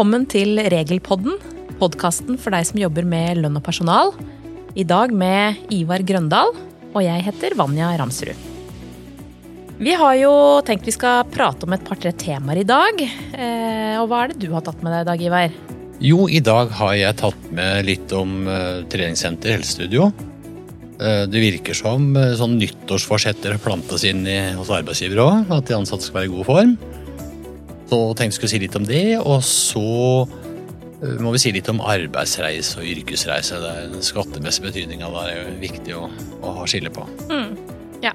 Velkommen til Regelpodden, podkasten for deg som jobber med lønn og personal. I dag med Ivar Grøndal, og jeg heter Vanja Ramsrud. Vi har jo tenkt vi skal prate om et par-tre temaer i dag. Eh, og hva er det du har tatt med deg i dag, Ivar? Jo, i dag har jeg tatt med litt om uh, treningssenter, helsestudio. Uh, det virker som sånn nyttårsforsetter plantes inn hos arbeidsgivere òg. At de ansatte skal være i god form. Så tenkte jeg skulle si litt om det, og så må vi si litt om arbeidsreise og yrkesreise. Det er Den skattemessige betydninga der er jo viktig å, å ha skille på. Mm, ja.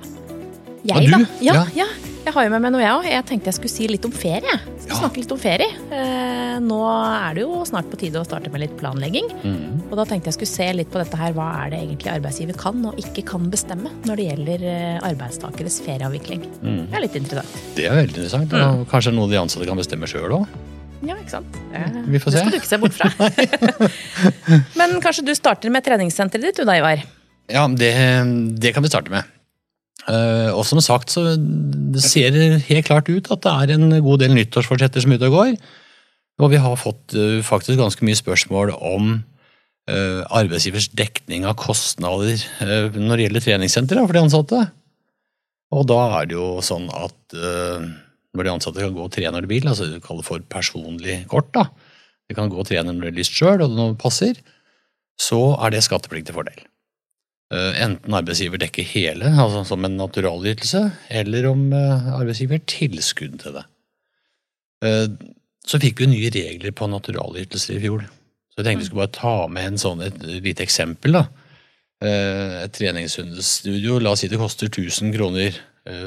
Jeg, da? Ja, ja. ja, Jeg har jo med meg noe, jeg òg. Jeg tenkte jeg skulle si litt om ferie. Skal ja. snakke litt om ferie. Eh, nå er det jo snart på tide å starte med litt planlegging. Mm. Og da tenkte jeg skulle se litt på dette her. Hva er det egentlig arbeidsgiver kan og ikke kan bestemme når det gjelder eh, arbeidstakeres ferieavvikling? Mm. Det er litt interessant. Det er veldig interessant. Mm. Kanskje noe de ansatte kan bestemme sjøl òg. Ja, ikke sant. Vi får se. Det skal du ikke se bort fra. Men kanskje du starter med treningssenteret ditt, du da, Ivar? Ja, det, det kan vi starte med. Uh, og som sagt, så det ser helt klart ut at det er en god del nyttårsforsetter som er ute og går. Og vi har fått uh, faktisk ganske mye spørsmål om uh, arbeidsgivers dekning av kostnader når det gjelder treningssentre for de ansatte. Og da er det jo sånn at når de ansatte kan gå og trene når de vil, altså det kaller for personlig kort, da. De kan gå og trene når de har lyst sjøl, og det passer, så er det skattepliktig fordel. Eh, enten arbeidsgiver dekker hele, altså som en naturalytelse, eller om arbeidsgiver arbeidsgiver tilskudd til det. Eh, så fikk vi nye regler på naturalytelser i fjor. Så jeg tenkte vi skulle bare ta med en sånn, et lite eksempel. da. Et treningsstudio, la oss si det koster 1000 kroner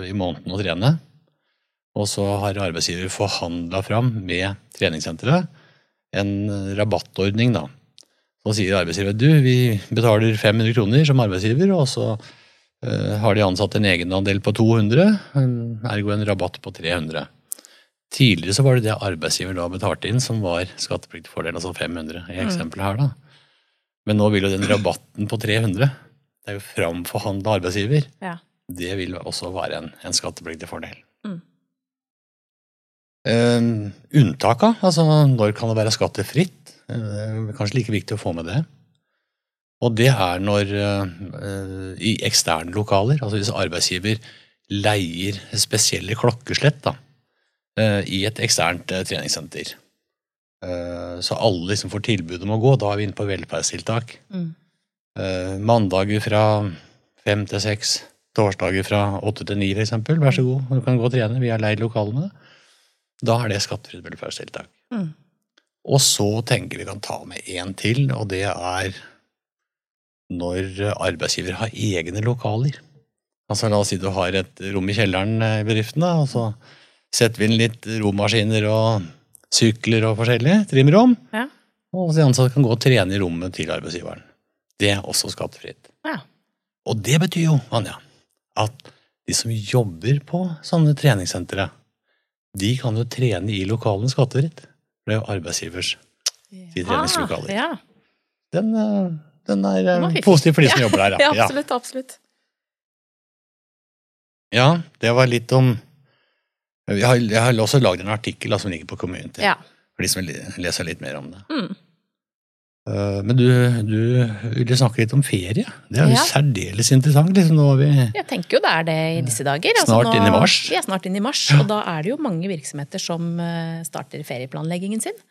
i måneden å trene. Og så har arbeidsgiver forhandla fram med treningssenteret en rabattordning, da. Så sier arbeidsgiver du, vi betaler 500 kroner som arbeidsgiver, og så uh, har de ansatt en egenandel på 200, ergo en rabatt på 300. Tidligere så var det det arbeidsgiver da betalte inn som var skattepliktig fordel, altså 500 i mm. eksempelet her, da. Men nå vil jo den rabatten på 300, det er jo framforhandla arbeidsgiver, ja. det vil også være en, en skattepliktig fordel. Mm. Uh, unntaka, altså når kan det være skattefritt? Uh, kanskje like viktig å få med det. Og det er når uh, i eksterne lokaler, altså hvis arbeidsgiver leier spesielle klokkeslett da, uh, i et eksternt treningssenter. Så alle liksom får tilbud om å gå. Da er vi inne på velferdstiltak. Mm. Mandager fra fem til seks, torsdager fra åtte til ni, f.eks. Vær så god, du kan gå og trene. Vi har leid lokalene. Da er det skattefritt velferdstiltak. Mm. Og så tenker vi kan ta med én til, og det er når arbeidsgiver har egne lokaler. Altså La oss si du har et rom i kjelleren i bedriften, da, og så setter vi inn litt romaskiner og sykler og forskjellig. Trimrom. Ja. Og de ansatte kan gå og trene i rommet til arbeidsgiveren. Det er også skattefritt. Ja. Og det betyr jo, Anja, at de som jobber på sånne treningssentre, de kan jo trene i lokalene skattefritt. For det er jo arbeidsgivers de treningslokaler. Ja. Den, eh, den, er eh, positiv for de som jobber der. Ja, ja absolutt. absolutt. Ja, det var litt om Jeg har, jeg har også lagd en artikkel som ligger på Community. Ja. For de som vil lese litt mer om det. Mm. Eh, men du, du ville snakke litt om ferie. Det er jo ja. særdeles interessant. Liksom, vi, jeg tenker jo det er det i disse dager. Altså snart altså inn i mars. Vi er snart inn i mars, og da er det jo mange virksomheter som eh, starter ferieplanleggingen sin.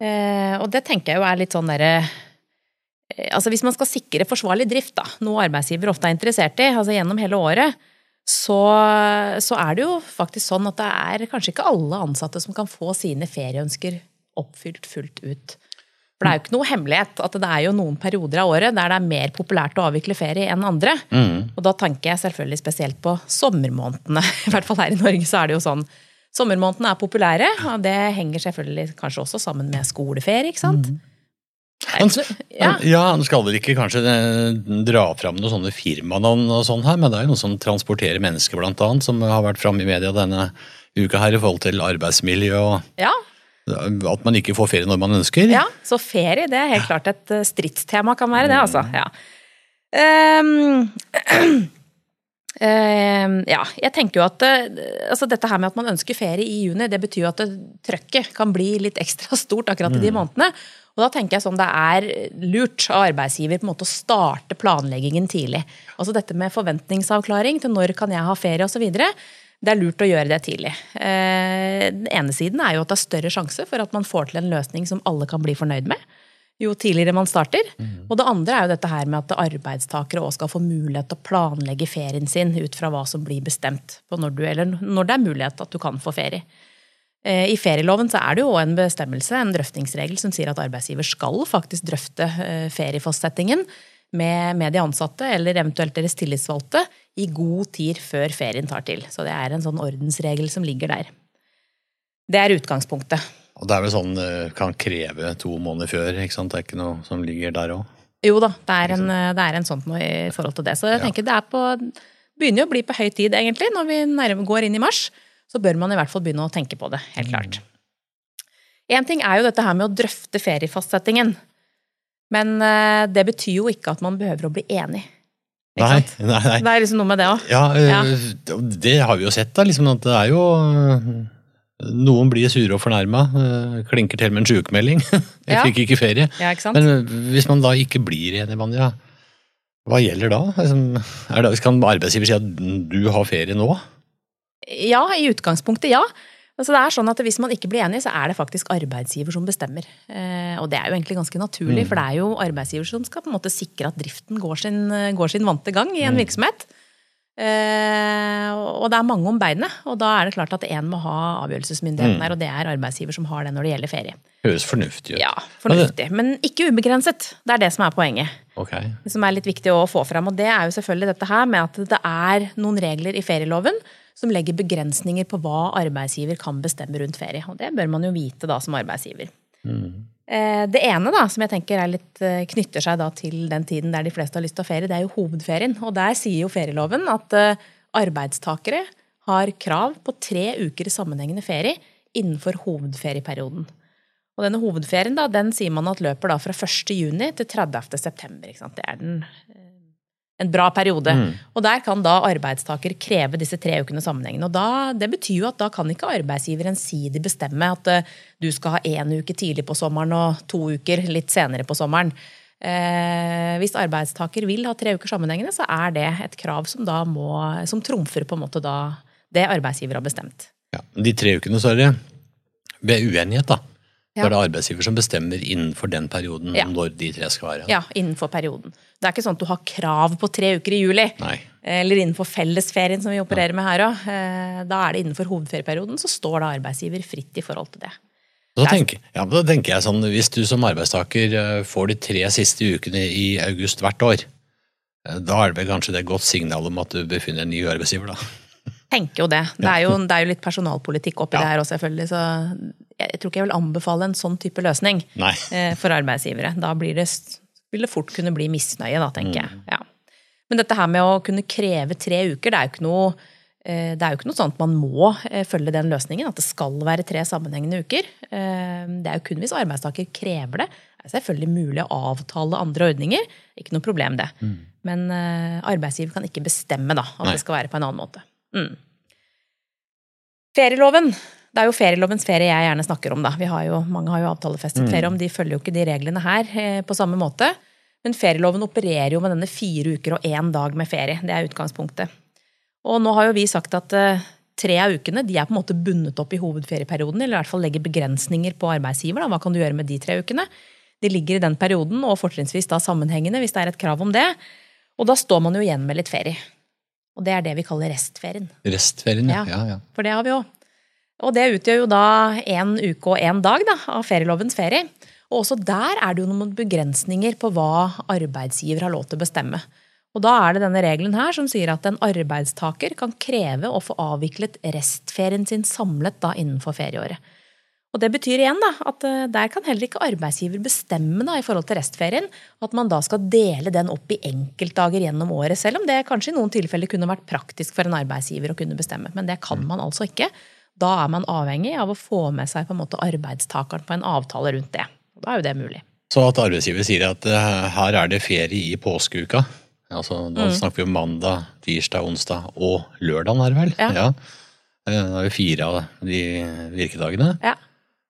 Eh, og det tenker jeg jo er litt sånn derre Altså hvis man skal sikre forsvarlig drift, da, noe arbeidsgiver ofte er interessert i, altså gjennom hele året, så, så er det jo faktisk sånn at det er kanskje ikke alle ansatte som kan få sine ferieønsker oppfylt fullt ut. For det er jo ikke noe hemmelighet at det er jo noen perioder av året der det er mer populært å avvikle ferie enn andre. Mm. Og da tenker jeg selvfølgelig spesielt på sommermånedene. I hvert fall her i Norge så er det jo sånn. Sommermånedene er populære, og det henger selvfølgelig kanskje også sammen med skoleferie, ikke sant. Mm. Ja. ja, Nå skal vel ikke kanskje eh, dra fram noen sånne firmanavn, og sånn her, men det er jo noe som transporterer mennesker, blant annet, som har vært framme i media denne uka her i forhold til arbeidsmiljø og ja. At man ikke får ferie når man ønsker? Ja, så ferie det er helt klart et eh, stridstema kan være det, altså. Ja. Um, Eh, ja, jeg tenker jo at eh, altså dette her med at man ønsker ferie i juni, det betyr jo at trøkket kan bli litt ekstra stort akkurat i de månedene. Og da tenker jeg sånn det er lurt av arbeidsgiver på en måte å starte planleggingen tidlig. Altså dette med forventningsavklaring til når kan jeg ha ferie osv. Det er lurt å gjøre det tidlig. Eh, Den ene siden er jo at det er større sjanse for at man får til en løsning som alle kan bli fornøyd med. Jo tidligere man starter. Og det andre er jo dette her med at arbeidstakere også skal få mulighet til å planlegge ferien sin ut fra hva som blir bestemt på når, du, eller når det er mulighet at du kan få ferie. Eh, I ferieloven så er det jo en bestemmelse, en drøftingsregel, som sier at arbeidsgiver skal faktisk drøfte eh, feriefastsettingen med, med de ansatte eller eventuelt deres tillitsvalgte i god tid før ferien tar til. Så det er en sånn ordensregel som ligger der. Det er utgangspunktet. Og det er vel sånn eh, kan kreve to måneder før, ikke sant? Det er ikke noe som ligger der òg? Jo da, det er en, det er en sånt noe i forhold til det. Så jeg tenker det er på begynner å bli på høy tid, egentlig. Når vi nærmere går inn i mars, så bør man i hvert fall begynne å tenke på det. Helt klart. Én ting er jo dette her med å drøfte feriefastsettingen. Men eh, det betyr jo ikke at man behøver å bli enig. Nei, nei, nei. Det er liksom noe med det òg. Ja, eh, Ja. det har vi jo sett, da. Liksom, at det er jo Noen blir sure og fornærma. eh, Klinker til med en sykemelding. Jeg Ja. fikk ikke ferie. Ja, ikke? Men eh, hvis man da ikke blir enig, Vanja, hva gjelder da? Liksom, er det? Kan arbeidsgiver si at du har ferie nå? Ja, i utgangspunktet ja. Altså det er sånn at Hvis man ikke blir enig, så er det faktisk arbeidsgiver som bestemmer. Eh, og det er jo egentlig ganske naturlig, for det er jo arbeidsgiver som skal på en måte sikre at driften går sin, går sin vante gang i en virksomhet. Eh, og det er mange om beinet, og da er det klart at én må ha avgjørelsesmyndigheten her, og det er arbeidsgiver som har det når det gjelder ferie. Høres fornuftig ut. Ja, fornuftig. Men ikke ubegrenset. Det er det som er poenget. Ok. Som er litt viktig å få fram, og det er jo selvfølgelig dette her med at det er noen regler i ferieloven som legger begrensninger på hva arbeidsgiver kan bestemme rundt ferie. Og det bør man jo vite da som arbeidsgiver. Eh, Det ene da, som jeg tenker er litt, eh, knytter seg til den tiden der de fleste har lyst til å ferie, det er jo hovedferien. Og der sier jo ferieloven at eh, arbeidstakere har krav på tre uker sammenhengende ferie innenfor hovedferieperioden. Og denne hovedferien da, den sier man at løper da fra 1. juni til 30. september. Det er den, eh, en bra periode. Og der kan da arbeidstaker kreve disse tre ukene sammenhengende. Og da, det betyr jo at da kan ikke arbeidsgiver ensidig bestemme at uh, du skal ha én uke tidlig på sommeren og to uker litt senere på sommeren. Eh, hvis arbeidstaker vil ha tre uker sammenhengende, så er det et krav som da må, som trumfer på en måte da det arbeidsgiver har bestemt. Ja. De tre ukene er det ved uenighet, da. Da er det arbeidsgiver som bestemmer innenfor den perioden Ja. når de tre skal være. Ja, innenfor perioden. Det er ikke sånn at du har krav på tre uker i juli. Nei. Eller innenfor fellesferien som vi opererer med her òg. Da er det innenfor hovedferieperioden, så står det arbeidsgiver fritt i forhold til det. Da er- tenker, ja, da tenker jeg sånn, Hvis du som arbeidstaker eh, får de tre siste ukene i august hvert år, eh, da er det vel kanskje det godt signal om at du befinner en ny arbeidsgiver, da. Tenker jo det. Det er jo, det er jo litt personalpolitikk oppi Ja. det her også, selvfølgelig. Så jeg tror ikke jeg vil anbefale en sånn type løsning Nei. eh, for arbeidsgivere. Da blir det, vil det fort kunne bli misnøye, da, tenker jeg. Ja. Men dette her med å kunne kreve tre uker, det er jo ikke noe eh, det er jo ikke noe sånn at man må eh, følge den løsningen, at det skal være tre sammenhengende uker. Det er jo kun hvis arbeidstaker krever det. Det er selvfølgelig mulig å avtale andre ordninger. Ikke noe problem, det. Men eh, arbeidsgiver kan ikke bestemme da, at Nei. det skal være på en annen måte. Mm. Ferieloven. Det er jo ferielovens ferie jeg gjerne snakker om. da. Vi har jo, mange har jo avtalefestet ferie om, de følger jo ikke de reglene her eh, på samme måte. Men ferieloven opererer jo med denne fire uker og én dag med ferie. Det er utgangspunktet. Og nå har jo vi sagt at eh, tre av ukene de er på en måte bundet opp i hovedferieperioden, eller i hvert fall legger begrensninger på arbeidsgiver. Da. Hva kan du gjøre med de tre ukene? De ligger i den perioden, og fortrinnsvis da sammenhengende, hvis det er et krav om det. Og da står man jo igjen med litt ferie. Og det er det vi kaller restferien. Restferien, ja. Ja. ja, ja. For det har vi òg. Og det utgjør jo da én uke og én dag da, av ferielovens ferie. Og også der er det jo noen begrensninger på hva arbeidsgiver har lov til å bestemme. Og da er det denne regelen her som sier at en arbeidstaker kan kreve å få avviklet restferien sin samlet da innenfor ferieåret. Og det betyr igjen da, at eh, der kan heller ikke arbeidsgiver bestemme da, i forhold til restferien at man da skal dele den opp i enkeltdager gjennom året, selv om det kanskje i noen tilfeller kunne vært praktisk for en arbeidsgiver å kunne bestemme. Men det kan man altså ikke. Da er man avhengig av å få med seg på en måte arbeidstakeren på en avtale rundt det. Da er jo det mulig. Så at arbeidsgiver sier at eh, her er det ferie i påskeuka, Altså, da Mm. snakker vi om mandag, tirsdag, onsdag og lørdag, er det vel? Ja. ja. Da er vi fire av de virkedagene. Ja.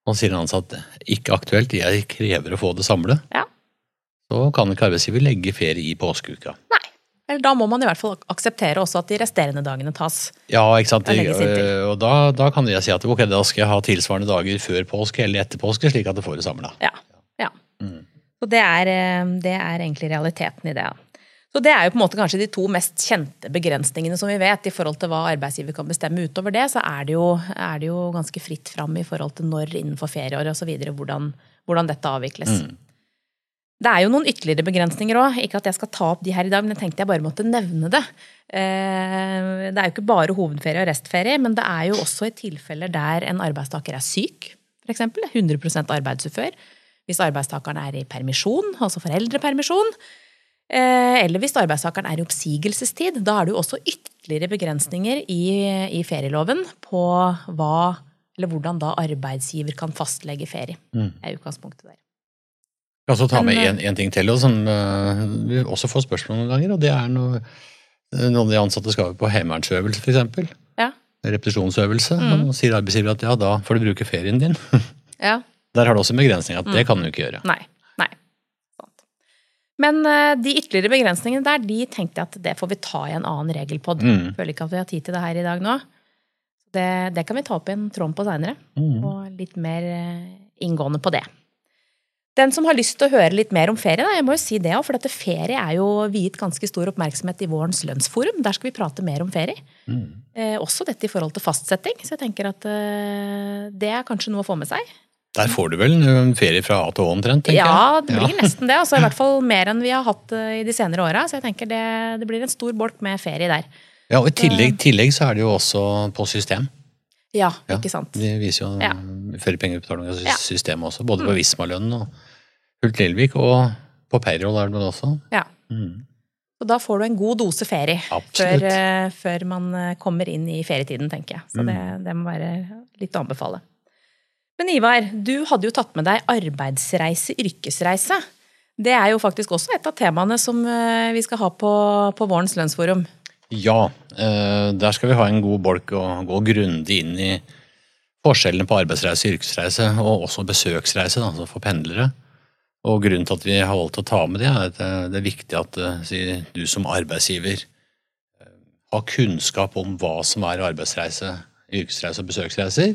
Og sier en ansatt ikke aktuelt, jeg krever å få det samlet. Ja. Så kan ikke arbeidsgiver legge ferie i påskeuka. Nei. Eller da må man i hvert fall akseptere også at de resterende dagene tas. Ja, ikke sant. Til. Og da, da kan jeg si at ok, da skal jeg ha tilsvarende dager før påske eller etter påske, slik at det får det samla. Ja. ja. Mm. Og det er, eh, det er egentlig realiteten i det. Så det er jo på en måte kanskje de to mest kjente begrensningene som vi vet. I forhold til hva arbeidsgiver kan bestemme utover det, så er det jo, er det jo ganske fritt fram i forhold til når innenfor ferieåret osv. Hvordan, hvordan dette avvikles. Mm. Det er jo noen ytterligere begrensninger òg. Ikke at jeg skal ta opp de her i dag, men jeg tenkte jeg bare måtte nevne det. Eh, Det er jo ikke bare hovedferie og restferie, men det er jo også i tilfeller der en arbeidstaker er syk, f.eks. 100% arbeidsufør. Hvis arbeidstakeren er i permisjon, altså foreldrepermisjon. eh, Eller hvis arbeidstakeren er i oppsigelsestid. Da er det jo også ytterligere begrensninger i, i ferieloven på hva, eller hvordan da arbeidsgiver kan fastlegge ferie. Det er utgangspunktet der. Jeg kan også ta med én en, en ting til, og som uh, vi også får spørsmål noen ganger. og det er noe, Noen av de ansatte skal på heimevernsøvelse, f.eks. Ja. Repetisjonsøvelse. Mm. Og sier arbeidsgiver at ja, da får du bruke ferien din. ja. Der har du også en begrensning at Mm. det kan du ikke gjøre. Nei. Nei. Sant. Men uh, de ytterligere begrensningene der, de tenkte jeg at det får vi ta i en annen regelpod. Mm. Føler ikke at vi har tid til det her i dag nå. Det, det kan vi ta opp i en tråd på seinere, Mm. og litt mer eh, inngående på det. Den som har lyst til å høre litt mer om ferie, da, jeg må jo si det også, for dette ferie er jo viet ganske stor oppmerksomhet i vårens lønnsforum. Der skal vi prate mer om ferie. Mm. Eh, også dette i forhold til fastsetting, så jeg tenker at eh, det er kanskje noe å få med seg. Der får du vel en ferie fra A til Å omtrent, tenker Ja, jeg. det blir nesten det. Altså, I hvert fall mer enn vi har hatt eh, i de senere åra. Så jeg tenker det, det blir en stor bolk med ferie der. Ja, og I tillegg, tillegg så er det jo også på system. Ja, Ja. ikke sant. Det viser jo Ja. Ja. systemet også, både på Visma-lønnen og Hult Lillevik, og på payroll er det vel også. Ja. Mm. Så da får du en god dose ferie før, eh, før man eh, kommer inn i ferietiden, tenker jeg. Så det, Mm. det må være litt å anbefale. Men Ivar, du hadde jo tatt med deg arbeidsreise, yrkesreise. Det er jo faktisk også et av temaene som eh, vi skal ha på, på vårens lønnsforum. Ja, der skal vi ha en god bolk og gå grundig inn i forskjellene på arbeidsreise yrkesreise, og også besøksreise, da, altså for pendlere. Og grunnen til at vi har valgt å ta med det, er at eh, det er viktig at eh, du som arbeidsgiver eh, har kunnskap om hva som er arbeidsreise, yrkesreise og besøksreiser.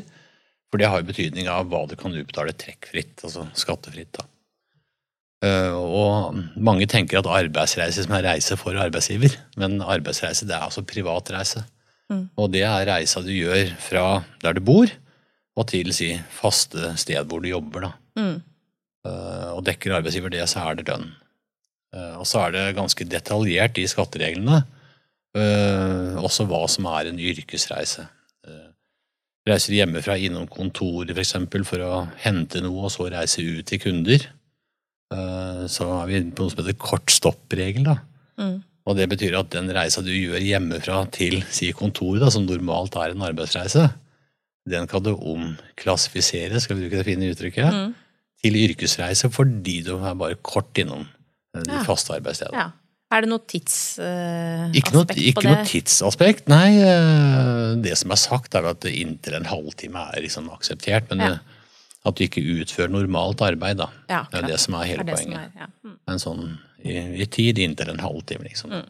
For det har jo betydning av hva du kan utbetale trekkfritt, altså skattefritt. da. Og mange tenker at arbeidsreise som er reise for arbeidsgiver, men arbeidsreise det er altså privatreise. Mm. Og det er reisa du gjør fra der du bor, og til si faste sted hvor du jobber. da. Mm. Eh, Og dekker arbeidsgiver det, så er det lønn. Eh, Og så er det ganske detaljert i skattereglene eh, også hva som er en yrkesreise. Reiser hjemmefra innom kontoret f.eks. For, eksempel, for å hente noe, og så reise ut til kunder. Så er vi på noe som heter kort stopp-regel. Mm. Og det betyr at den reisa du gjør hjemmefra til si kontoret, da, som normalt er en arbeidsreise, den kan du omklassifisere, skal vi bruke det fine uttrykket, Mm. Til yrkesreise fordi du er bare kort innom eh, de Ja. faste arbeidsstedene. Ja. Er det noe tidsaspekt uh, på det? ikke noe tidsaspekt, nei. Uh, Det som er sagt, er at inntil en halvtime er liksom akseptert. Men Ja. at du ikke utfører normalt arbeid, da. Ja, Det er det som er hele er poenget. er, ja. Mm. En sånn i, i tid inntil en halvtime, liksom. Mm.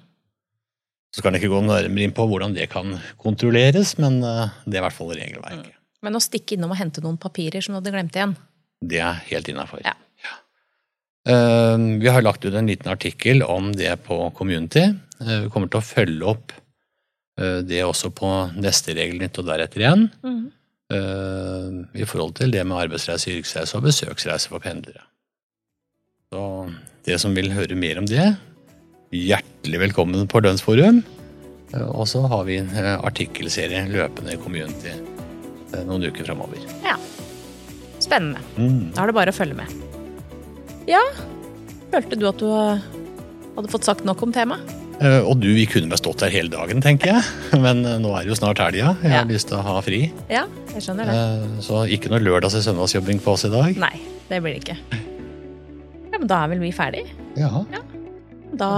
Så kan jeg ikke gå nærmere inn på hvordan det kan kontrolleres, men uh, det er i hvert fall regelverket. Men å stikke innom og hente noen papirer som du hadde glemt igjen Det er helt innafor. Ja. Eh, vi har lagt ut en liten artikkel om det på Community. Eh, vi kommer til å følge opp eh, det også på neste Regelnytt og deretter igjen. Mm. I forhold til det med arbeidsreise, yrkesreise og besøksreise for pendlere. Så det som vil høre mer om det, hjertelig velkommen på Lønnsforum. Og så har vi en artikkelserie løpende i Community noen uker framover. Ja. Spennende. Mm. Da er det bare å følge med. Ja, følte du at du eh, hadde fått sagt nok om temaet? Eh, Og du, vi kunne bestått her hele dagen, tenker jeg. Men eh, nå er det jo snart helga. Jeg Ja. har lyst til å ha fri. Ja, jeg skjønner det. Så ikke noe lørdags- og søndagsjobbing på oss i dag. Nei, det blir det ikke. Ja, men da er vel vi ferdig? Ja, Da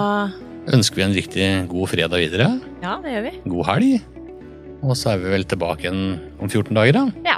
ønsker vi en riktig god fredag videre. Ja, det gjør vi. God helg. Og så er vi vel tilbake om 14 dager, da. Ja.